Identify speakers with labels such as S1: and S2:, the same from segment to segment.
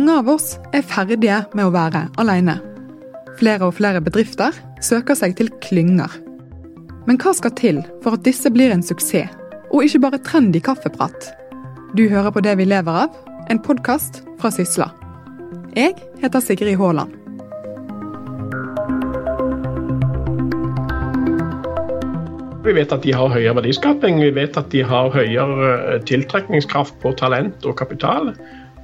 S1: Mange av oss er ferdige med å være alene. Flere og flere bedrifter søker seg til klynger. Men hva skal til for at disse blir en suksess, og ikke bare trendy kaffeprat? Du hører på Det vi lever av, en podkast fra Sysla. Jeg heter Sigrid Haaland.
S2: Vi vet at de har høyere verdiskaping, vi vet at de har høyere eh, tiltrekningskraft på talent og kapital,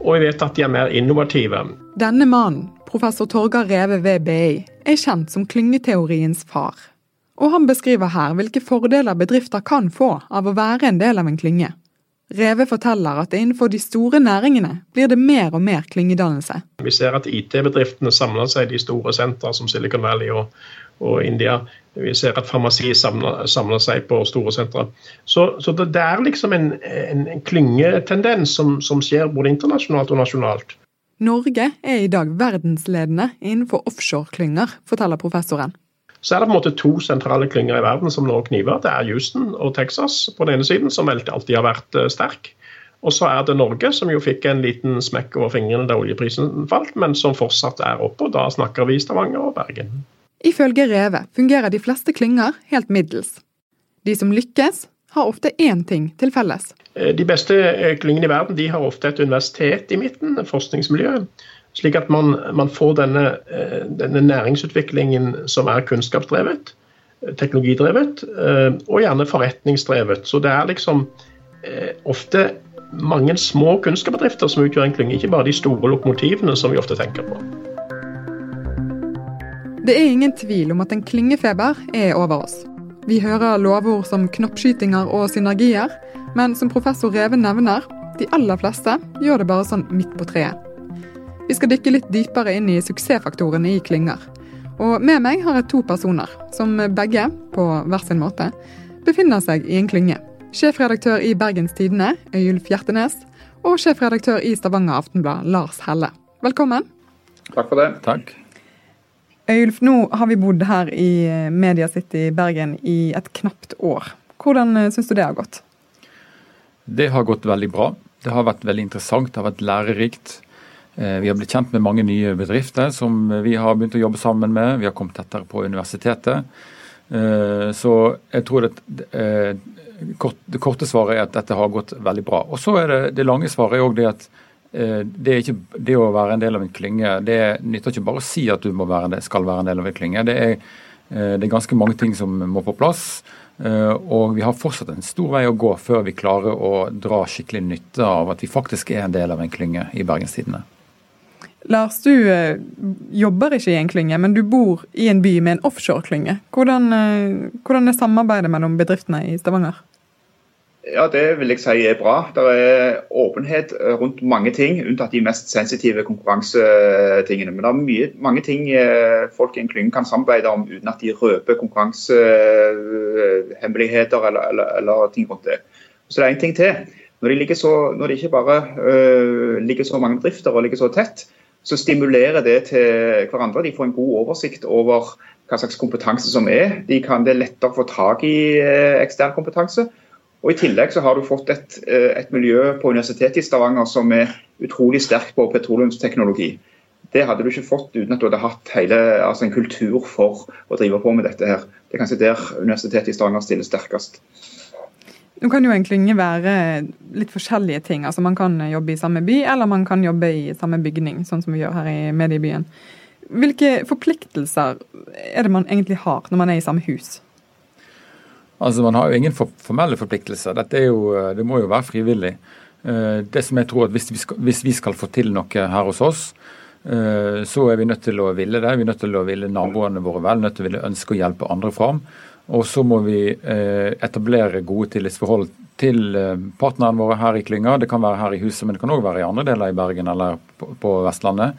S2: og vi vet at de er mer innovative.
S1: Denne mannen, professor Torgar Reve ved BI, er kjent som klyngeteoriens far. Og han beskriver her hvilke fordeler bedrifter kan få av å være en del av en klynge. Reve forteller at innenfor de store næringene blir det mer og mer klyngedannelse.
S2: Vi ser at IT-bedriftene samler seg i de store sentra som Silicon Valley og, og India. Vi ser at farmasi samler, samler seg på store sentre. Så, så, det er liksom en, en, en klyngetendens som, som, skjer både internasjonalt og nasjonalt.
S1: Norge er i dag verdensledende innenfor offshore-klynger, forteller professoren.
S2: Så er det på en måte to sentrale klynger i verden som nå kniver. Det er Houston og Texas på den ene siden, som alltid har vært eh, sterk. Og så er det Norge, som jo fikk en liten smekk over fingrene da oljeprisen falt, men som fortsatt er oppe. og Da snakker vi Stavanger og Bergen.
S1: Ifølge Reve fungerer de fleste klynger helt middels. De som lykkes, har ofte én ting til felles.
S2: Eh, de beste eh, klyngene i verden de har ofte et universitet i midten, forskningsmiljø. Slik at man, man får denne, eh, denne, næringsutviklingen som er kunnskapsdrevet, teknologidrevet, og gjerne forretningsdrevet. Så det er liksom ofte mange små kunnskapsbedrifter som utgjør en klynge, ikke bare de store lokomotivene som vi ofte tenker på.
S1: Det er ingen tvil om at en klyngefeber er over oss. Vi hører lovord som knoppskytinger og synergier, men som professor Reve nevner, de aller fleste gjør det bare sånn midt på treet. Vi skal dykke litt dypere inn i suksessfaktorene i klynger. Og med meg har jeg to personer, som begge, på hver sin måte, befinner seg i en klynge. Sjefredaktør i Bergens Tidende, Øyulf Hjertenes, og sjefredaktør i Stavanger Aftenblad, Lars Helle. Velkommen.
S3: Takk for det.
S4: Takk.
S1: Øyulf, nå har vi bodd her i eh, Media City Bergen i et knapt år. Hvordan eh, syns du det har gått?
S4: Det har gått veldig bra. Det har vært veldig interessant, det har vært lærerikt. Eh, vi har blitt kjent med mange nye bedrifter som vi har begynt å jobbe sammen med. Vi har kommet tettere på universitetet. Så jeg tror det, det korte svaret er at dette har gått veldig bra. Og så er det, det lange svaret er også det at det, er ikke, det å være en del av en klynge, det nytter ikke bare å si at du være, skal være en del av en klynge. Det er, eh, det er, ganske mange ting som må på plass. Eh, og vi har fortsatt en stor vei å gå før vi klarer å dra skikkelig nytte av at vi faktisk er en del av en klynge i Bergenstidene.
S1: Lars, du jobber ikke i en klynge, men du bor i en by med en offshore-klynge. Hvordan, hvordan er samarbeidet mellom bedriftene i Stavanger?
S3: Ja, Det vil jeg si er bra. Det er åpenhet rundt mange ting, unntatt de mest sensitive konkurransetingene. Men det er mye, mange ting eh, folk i en klynge kan samarbeide om uten at de røper konkurransehemmeligheter eller, eller, eller, ting rundt det. Så det er en ting til. Når, det ikke bare uh, ligger så mange bedrifter og ligger så tett, så stimulerer det til hverandre. De får en god oversikt over hva slags kompetanse som er. De kan, det er lettere få tak i ekstern kompetanse. Og I tillegg så har du fått et, eh, et miljø på Universitetet i Stavanger som er utrolig sterkt på petroleumsteknologi. Det hadde du ikke fått uten at du hadde hatt hele, altså en kultur for å drive på med dette. her. Det er kanskje der Universitetet i Stavanger stiller sterkest.
S1: Nå kan jo en klynge være litt forskjellige ting. Altså Man kan jobbe i samme by, eller man kan jobbe i samme bygning, sånn som vi gjør her i mediebyen. Hvilke forpliktelser er det man egentlig har når man er i samme hus?
S4: Altså Man har jo ingen formelle forpliktelser. Dette jo, eh, Det må jo være frivillig. Eh, det som jeg tror at hvis vi, skal, hvis vi skal få til noe her hos oss, eh, så er vi nødt til å ville det. Vi er nødt til å ville naboene våre vel, nødt til å ville ønske å hjelpe andre fram. Og så må vi etablere gode tillitsforhold til partnerne våre her i klynga. Det kan være her i huset, men det kan òg være i andre deler i Bergen eller på Vestlandet.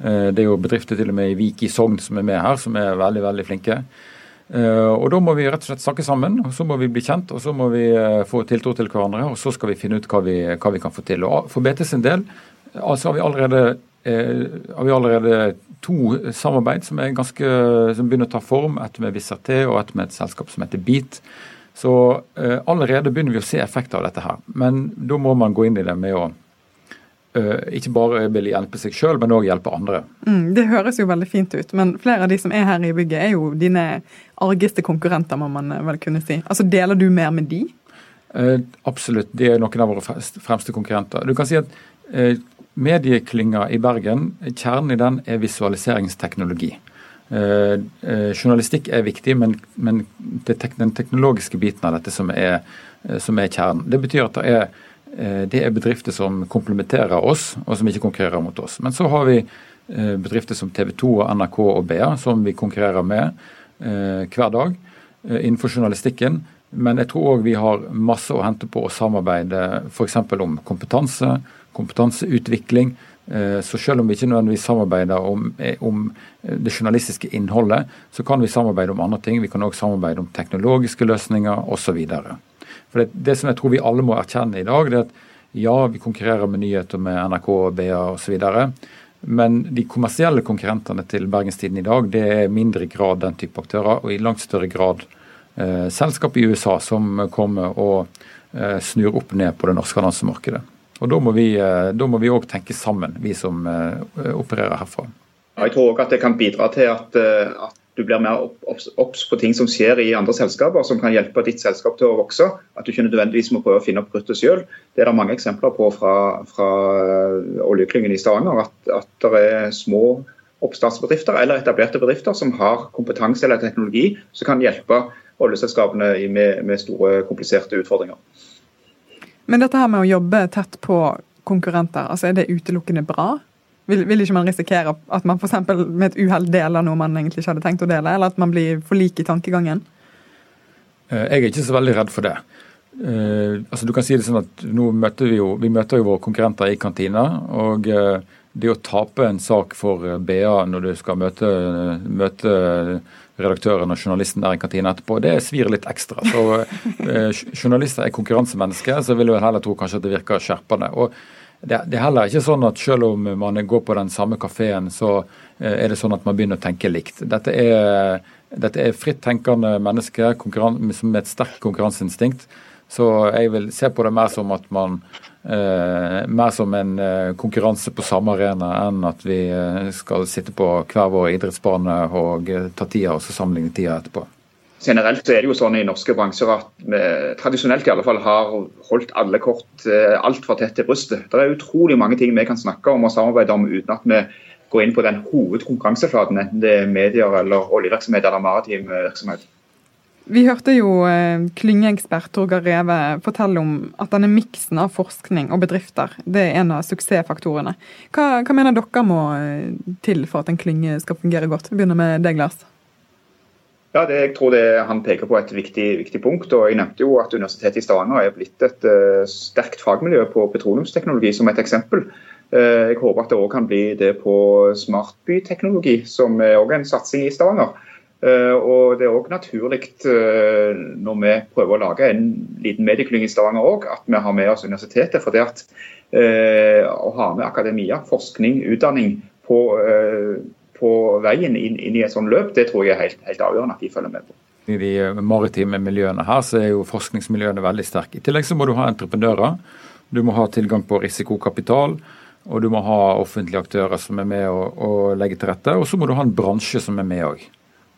S4: Det er jo bedrifter til og med i Vik i Sogn som er med her, som er veldig, veldig flinke. Eh, og Da må vi rett og slett snakke sammen, og så må vi bli kjent og så må vi eh, få tiltro til hverandre. og Så skal vi finne ut hva vi, hva vi kan få til. Og For BT sin del altså har vi allerede, eh, har vi allerede to samarbeid som, ganske, som begynner å ta form. Et med Vissert og et med et selskap som heter Beat. Så eh, allerede begynner vi å se effekter av dette her. Men da må man gå inn i det med å ikke bare vil hjelpe seg sjøl, men òg hjelpe andre.
S1: Mm, det høres jo veldig fint ut, men flere av de som er her i bygget, er jo dine argeste konkurrenter, må man vel kunne si. Altså, Deler du mer med de?
S4: Eh, absolutt, de er noen av våre fremste konkurrenter. Du kan si at eh, Medieklynga i Bergen, kjernen i den er visualiseringsteknologi. Eh, eh, journalistikk er viktig, men, men det er den teknologiske biten av dette som er, eh, som er kjernen. Det betyr at det er Eh, det er bedrifter som komplementerer oss, og som ikke konkurrerer mot oss. Men så har vi eh, bedrifter som TV 2, og NRK og BA, som vi konkurrerer med eh, hver dag innenfor journalistikken. Men jeg tror òg vi har masse å hente på å samarbeide f.eks. om kompetanse, kompetanseutvikling. Så selv om vi ikke nødvendigvis samarbeider om, om, det journalistiske innholdet, så kan vi samarbeide om andre ting. Vi kan òg samarbeide om teknologiske løsninger osv. For det, det, som jeg tror vi alle må erkjenne i dag, det er at ja, vi konkurrerer med nyheter med NRK, BA osv. Men de kommersielle konkurrentene til Bergenstiden i dag, det er i mindre grad den type aktører, og i langt større grad eh, selskap i USA som kommer og eh, snur opp ned på det norske annonsemarkedet. Og Da må vi òg eh, tenke sammen, vi som eh, opererer herfra.
S3: Jeg tror òg at det kan bidra til at, eh, at du blir mer obs på ting som skjer i andre selskaper, som kan hjelpe ditt selskap til å vokse. At du ikke nødvendigvis må prøve å finne opp kruttet sjøl. Det er det mange eksempler på fra, fra eh, oljeklyngen i Stavanger. At, at det er små oppstartsbedrifter eller etablerte bedrifter som har kompetanse eller teknologi som kan hjelpe oljeselskapene med, med store, kompliserte utfordringer.
S1: Men dette her med å jobbe tett på konkurrenter, altså er det utelukkende bra? Vil, vil, ikke man risikere at man f.eks. med et uhell deler noe man egentlig ikke hadde tenkt å dele, eller at man blir for lik i tankegangen?
S4: Eh, jeg er ikke så veldig redd for det. Uh, altså du kan si det sånn at nå møter Vi jo, vi møter jo våre konkurrenter i kantina. og uh, Det å tape en sak for BA når du skal møte, møte redaktøren og journalisten der i kantina etterpå, det svir litt ekstra. Så Journalister er konkurransemennesker, så vil jeg heller tro kanskje at det virker skjerpende. og det, det, er heller ikke sånn at selv om man går på den samme kafeen, så eh, er det sånn at man begynner å tenke likt. Dette er, dette er fritt tenkende mennesker med et sterkt konkurranseinstinkt. Så jeg vil se på det mer som at man eh, mer som en eh, konkurranse på samme arena enn at vi eh, skal sitte på hver vår idrettsbane og ta tida og så sammenligne tida etterpå
S3: generelt så er det jo sånn i norske bransjer at vi tradisjonelt i alle fall har holdt alle kort eh, altfor tett til brystet. Det er utrolig mange ting vi kan snakke om og samarbeide om uten at vi går inn på den hovedkonkurranseflaten, enten det er medier eller oljevirksomhet eller maritim virksomhet.
S1: Vi hørte jo eh, klyngeekspert Torgeir Reve fortelle om at denne miksen av forskning og bedrifter det er en av suksessfaktorene. Hva, hva mener dere må eh, til for at en klynge skal fungere godt? Vi begynner med deg, Lars.
S3: Ja, det, jeg tror det, Han peker på et viktig, viktig, punkt. og Jeg nevnte jo at Universitetet i Stavanger er blitt et uh, sterkt fagmiljø på petroleumsteknologi, som et eksempel. Uh, jeg håper at det òg kan bli det på smartbyteknologi, som er også en satsing i Stavanger. Uh, og Det er òg naturlig når vi prøver å lage en liten medieklynge i Stavanger òg, at vi har med oss universitetet. for det at Å ha med akademia, forskning, utdanning på på veien inn, inn, i et sånt løp, det tror jeg er helt, helt, avgjørende at de følger med på.
S4: I de maritime miljøene her så er jo forskningsmiljøene veldig sterke. I tillegg så må du ha entreprenører. Du må ha tilgang på risikokapital. Og du må ha offentlige aktører som er med å, å legge til rette. Og så må du ha en bransje som er med òg.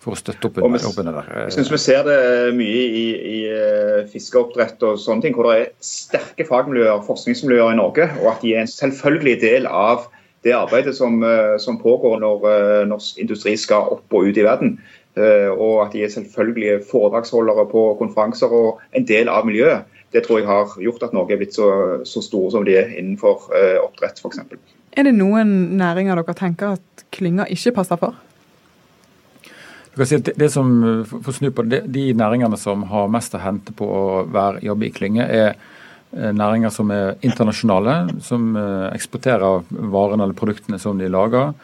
S4: For å støtte opp under, det der.
S3: Jeg synes Vi ser det mye i, i eh, fiskeoppdrett og sånne ting, hvor det er sterke fagmiljøer, forskningsmiljøer i Norge. Og at de er en selvfølgelig del av det arbeidet som, eh, som pågår når eh, norsk industri skal opp og ut i verden. Eh, og at de er selvfølgelig foredragsholdere på konferanser og en del av miljøet. Det tror jeg har gjort at Norge er blitt så, så store som de er innenfor oppdrett f.eks.
S1: Er det noen næringer dere tenker at klynga ikke passer for?
S4: Si det, som, for snu på det, De næringene som har mest å hente på å være, jobbe i klynge, er næringer som er internasjonale, som eh, eksporterer varene eller produktene som de lager.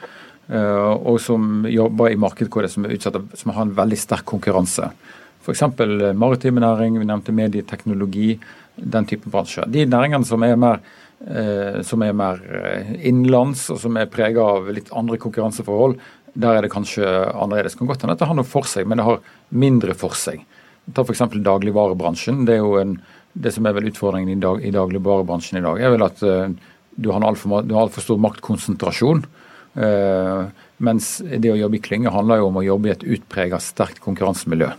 S4: Eh, og som jobber i marked hvor det som utsatt, som har en veldig sterk konkurranse. F.eks. maritime næring, vi nevnte medieteknologi, den type bransjer. De næringene som er mer som er mer innenlands og som er prega av litt andre konkurranseforhold, der er det kanskje annerledes. Kan godt hende at det har noe for seg, men det har mindre for seg. Ta f.eks. dagligvarebransjen. Det er jo en det som er vel utfordringen i, dag, i dagligvarebransjen i dag, er vel at uh, du har altfor alt stor maktkonsentrasjon. Uh, mens det å jobbe i klynge handler jo om å jobbe i et utpreget sterkt konkurransemiljø.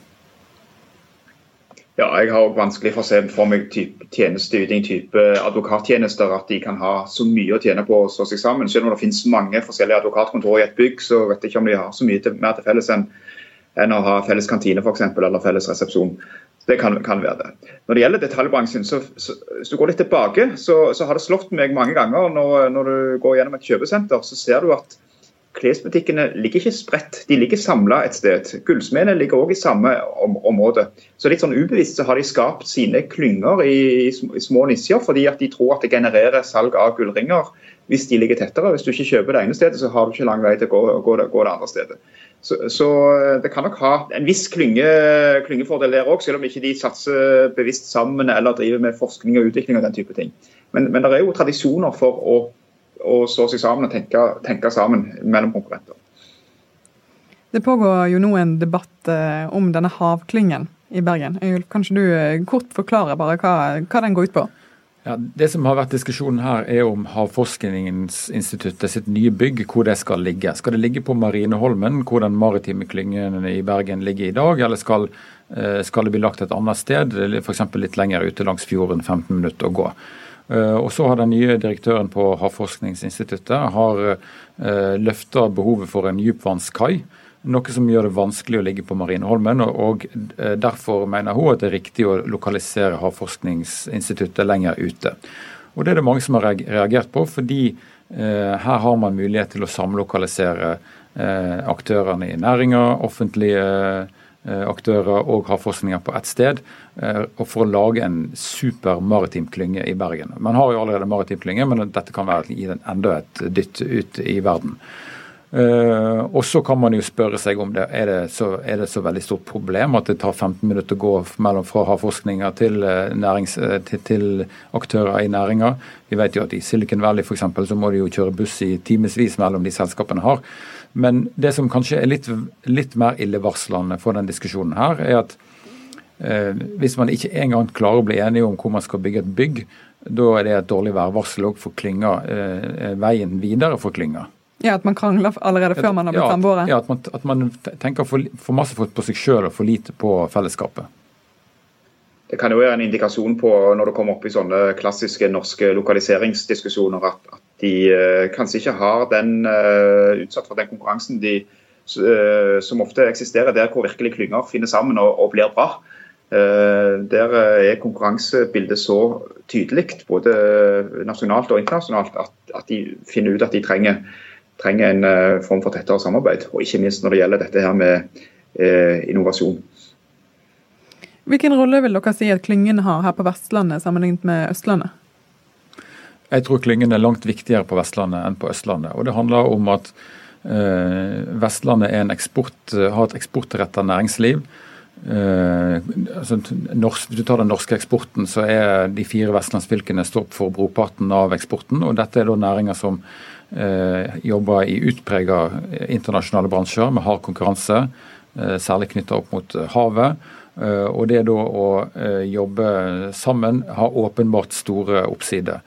S3: Ja, jeg har vanskelig for å se for meg type tjenesteyting, type advokattjenester, at de kan ha så mye å tjene på å slå seg sammen. Selv om det finnes mange forskjellige advokatkontorer i et bygg, så vet jeg ikke om de har så mye til, mer til felles enn, enn å ha felles kantine for eksempel, eller felles resepsjon. Det kan, kan, være det. Når det gjelder detaljbransjen, så, så hvis du går litt tilbake, så, så, har det slått meg mange ganger når, når du går gjennom et kjøpesenter, så ser du at Klesbutikkene ligger ikke spredt, de ligger samla et sted. Gullsmedene ligger òg i samme om område. Så litt sånn ubevisst så har de skapt sine klynger i, i små nisjer, fordi at de tror at det genererer salg av gullringer hvis de ligger tettere. Hvis du ikke kjøper det ene stedet, så har du ikke lang vei til å gå, gå, gå det andre stedet. Så, så, det kan nok ha en viss klynge, klyngefordel der òg, selv om ikke de satser bevisst sammen eller driver med forskning og utvikling og den type ting. Men, men det er jo tradisjoner for å å så seg sammen og tenke, tenke sammen mellom konkurrenter.
S1: Det pågår jo nå en debatt eh, om denne havklyngen i Bergen. Øyulf, Kanskje du eh, kort forklarer bare hva, hva den går ut på?
S4: Ja, det som har vært diskusjonen her, er om Havforskningsinstituttet sitt nye bygg, hvor det skal ligge. Skal det ligge på Marineholmen, hvor den maritime klyngen i Bergen ligger i dag, eller skal, eh, skal det bli lagt et annet sted, f.eks. litt lenger ute langs fjorden, 15 minutter å gå. Eh, og så har den nye direktøren på Havforskningsinstituttet har eh, løfta behovet for en dypvannskai. Noe som gjør det vanskelig å ligge på Marineholmen. og eh, Derfor mener hun at det er riktig å lokalisere Havforskningsinstituttet lenger ute. Og Det er det mange som har reagert på, fordi her har man mulighet til å samlokalisere aktørene i næringa, offentlige aktører og har forskninga på ett sted. Eh, og for å lage en super maritim klynge i Bergen. Man har jo allerede maritim klynge, men dette kan være gi den enda et dytt ut i verden. Uh, og så kan man jo spørre seg om det er, det så, er det så veldig stort problem at det tar 15 minutter å gå mellom fra havforskninga til, nærings, til, til aktører i næringa. Vi vet jo at i Silicon Valley eksempel, så må de jo kjøre buss i timevis mellom de selskapene har. Men det som kanskje er litt, litt mer illevarslende for den diskusjonen her, er at Eh, hvis man ikke engang klarer å bli enige om hvor man skal bygge et bygg, da er det et dårlig værvarsel òg for klynga, eh, eh, veien videre for klynga.
S1: Ja, At man krangler allerede før man har blitt samboere?
S4: Ja, at man, at man tenker for, for masse på seg sjøl og for lite på fellesskapet.
S3: Det kan jo være en indikasjon på når det kommer opp i sånne klassiske norske lokaliseringsdiskusjoner, at, at de uh, kanskje ikke har den uh, utsatt for den konkurransen de, uh, som ofte eksisterer der hvor virkelig klynger finner sammen og, og blir bra. Eh, der er konkurransebildet så tydelig, både nasjonalt og internasjonalt, at, at de finner ut at de trenger, trenger, en eh, form for tettere samarbeid. Og ikke minst når det gjelder dette her med eh, innovasjon.
S1: Hvilken rolle vil dere si at klyngen har her på Vestlandet sammenlignet med Østlandet?
S4: Jeg tror klyngen er langt viktigere på Vestlandet enn på Østlandet. Og det handler om at eh, Vestlandet eksport, har et eksportrettet næringsliv Eh, altså, norsk, hvis du tar den norske eksporten, så er de fire vestlandsfylkene står for brorparten av eksporten. og Dette er da næringer som eh, jobber i utprega internasjonale bransjer med hard konkurranse, uh, særlig knytta opp mot havet. og det da å jobbe sammen har åpenbart store oppsider.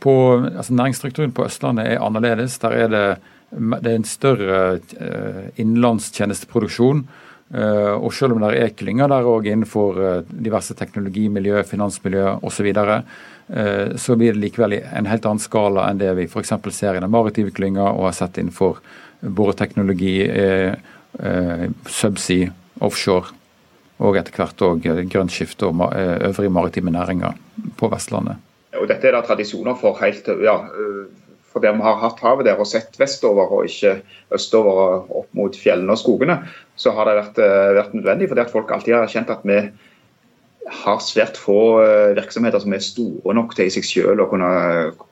S4: På, altså, næringsstrukturen på Østlandet er annerledes. Der er det, det er en større innenlandstjenesteproduksjon. Eh, og selv om det er klynger der òg innenfor eh, diverse teknologimiljø, finansmiljø osv., så, videre, så blir det likevel en helt annen skala enn det vi f.eks. ser i den maritime klynga og har sett innenfor boreteknologi, subsea, offshore og etter hvert òg grønt skifte og øvrige maritime næringer på Vestlandet.
S3: Og dette er det tradisjoner for helt ja, for der vi har hatt havet der og sett vestover og ikke østover opp mot fjellene og skogene, så har det vært, eh, vært nødvendig. Fordi at folk alltid har kjent at vi har svært få eh, virksomheter som er store nok til i seg selv å kunne,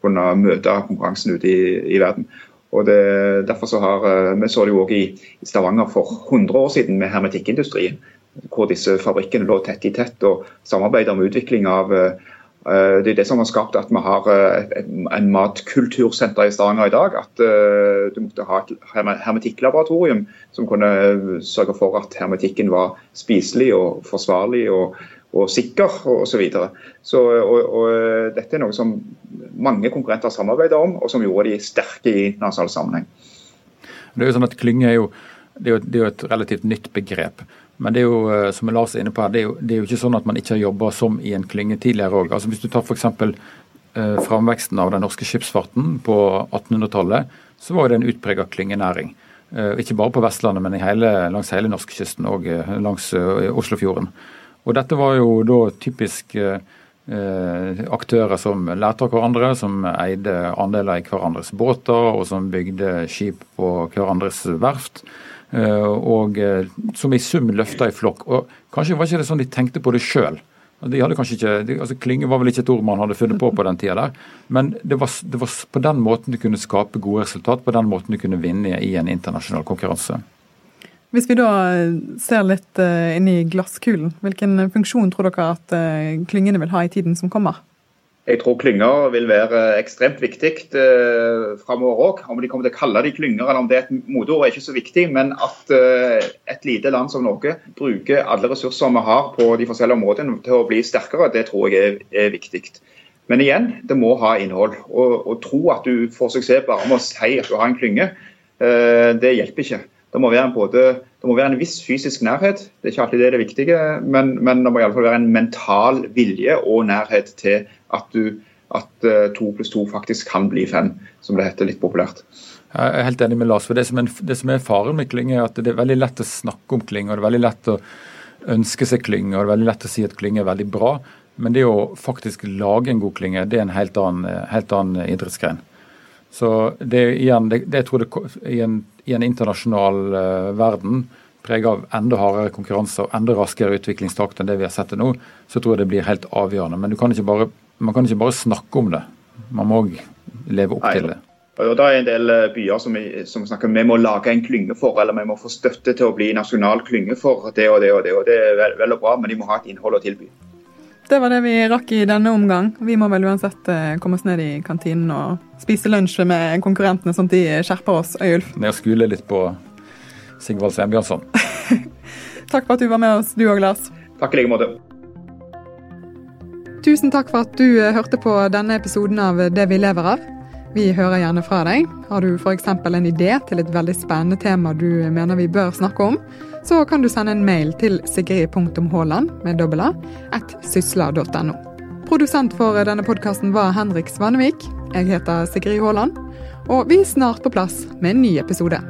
S3: kunne møte konkurransen ute i, i verden. Og det, derfor så har, eh, Vi så det jo også i, Stavanger for 100 år siden med hermetikkindustrien. Hvor disse fabrikkene lå tett i tett og samarbeidet om utvikling av Eh, det er det som har skapt at vi har eh, en matkultursenter i Stavanger i dag. At eh, du måtte ha et hermetikklaboratorium som kunne sørge for at hermetikken var spiselig og forsvarlig og, og sikker osv. Så videre. så, og, og dette er noe som mange konkurrenter samarbeider om, og som gjorde de sterke i internasjonal sammenheng.
S4: Det er jo sånn at Klynge er jo, det er jo, det er jo et relativt nytt begrep. Men det er jo eh, som Lars er inne på her, det er, jo, det er jo ikke sånn at man ikke har jobba som i en klynge tidligere òg. Altså, hvis du tar f.eks. Eh, framveksten av den norske skipsfarten på 1800-tallet, så var det en utprega klyngenæring. Eh, ikke bare på Vestlandet, men hele, langs hele norskekysten og eh, langs eh, Oslofjorden. Og dette var jo da typisk eh, aktører som lærte av hverandre, som eide andeler i hverandres båter, og som bygde skip på hverandres verft. Eh, og eh, som i sum løfta i flokk. Og Kanskje var ikke det sånn de tenkte på det sjøl. De hadde kanskje ikke, de, altså Klynge var vel ikke et ord man hadde funnet på på den tida der, men det var, det var på den måten du kunne skape gode resultat, på den måten du kunne vinne i en internasjonal konkurranse.
S1: Hvis vi da eh, ser litt inn i glasskulen, hvilken funksjon tror dere at klyngene vil ha i tiden som kommer?
S3: Jeg tror klynger vil være ekstremt viktig eh, framover òg. Om de kommer til å kalle de klynger eller om det er et moteord, er ikke så viktig. Men at eh, et lite land som Norge bruker alle ressurser vi har på de forskjellige områdene til å bli sterkere, det tror jeg er, viktig. Men igjen, det må ha innhold. Å tro at du får suksess bare med å si at du har en klynge, eh, det hjelper ikke. Det må, både, det må, være en viss fysisk nærhet, det er ikke alltid det er det viktige, men, men det må i alle fall være en mental vilje og nærhet til at, du, at eh, to pluss to faktisk kan bli fem, som det heter litt populært.
S4: Jeg er helt enig med Lars. for Det som er, det som er faren med Klyng, er at det er veldig lett å snakke om Klyng, og det er veldig lett å ønske seg Klyng, og det er veldig lett å si at Klyng er veldig bra. Men det å faktisk lage en god klynge, det er en helt annen, helt annen idrettsgren. Så det, igjen, det, det jeg tror det, i en i en internasjonal uh, verden preget av enda hardere konkurranse og enda raskere utviklingstakt enn det vi har sett det nå, så tror jeg det blir helt avgjørende. Men kan bare, man kan ikke bare snakke om det. Man må òg leve opp Nei. til det.
S3: Og Det er en del eh, byer som, som snakker om vi må lage en klynge for, eller vi må få støtte til å bli nasjonal klynge for det og det og det. og Det er vel, vel og bra, men de må ha et innhold å tilby.
S1: Det var det vi rakk i denne omgang. Vi må vel uansett eh, komme oss ned i kantinen og spise lunsj med konkurrentene, sånn at de skjerper oss. Øyulf.
S4: Ned og skule litt på Sigvald Sembjørnson.
S1: takk for at du var med oss, du òg, Lars.
S3: Takk i like måte.
S1: Tusen takk for at du eh, hørte på denne episoden av Det vi lever av. Vi hører gjerne fra deg. Har du f.eks. en idé til et veldig spennende tema du mener vi bør snakke om, så kan du sende en mail til sigrid.haaland med dobbel a at sysla.no. Produsent for denne podkasten var Henrik Svanevik. Jeg heter Sigrid Haaland. Og vi er snart på plass med en ny episode.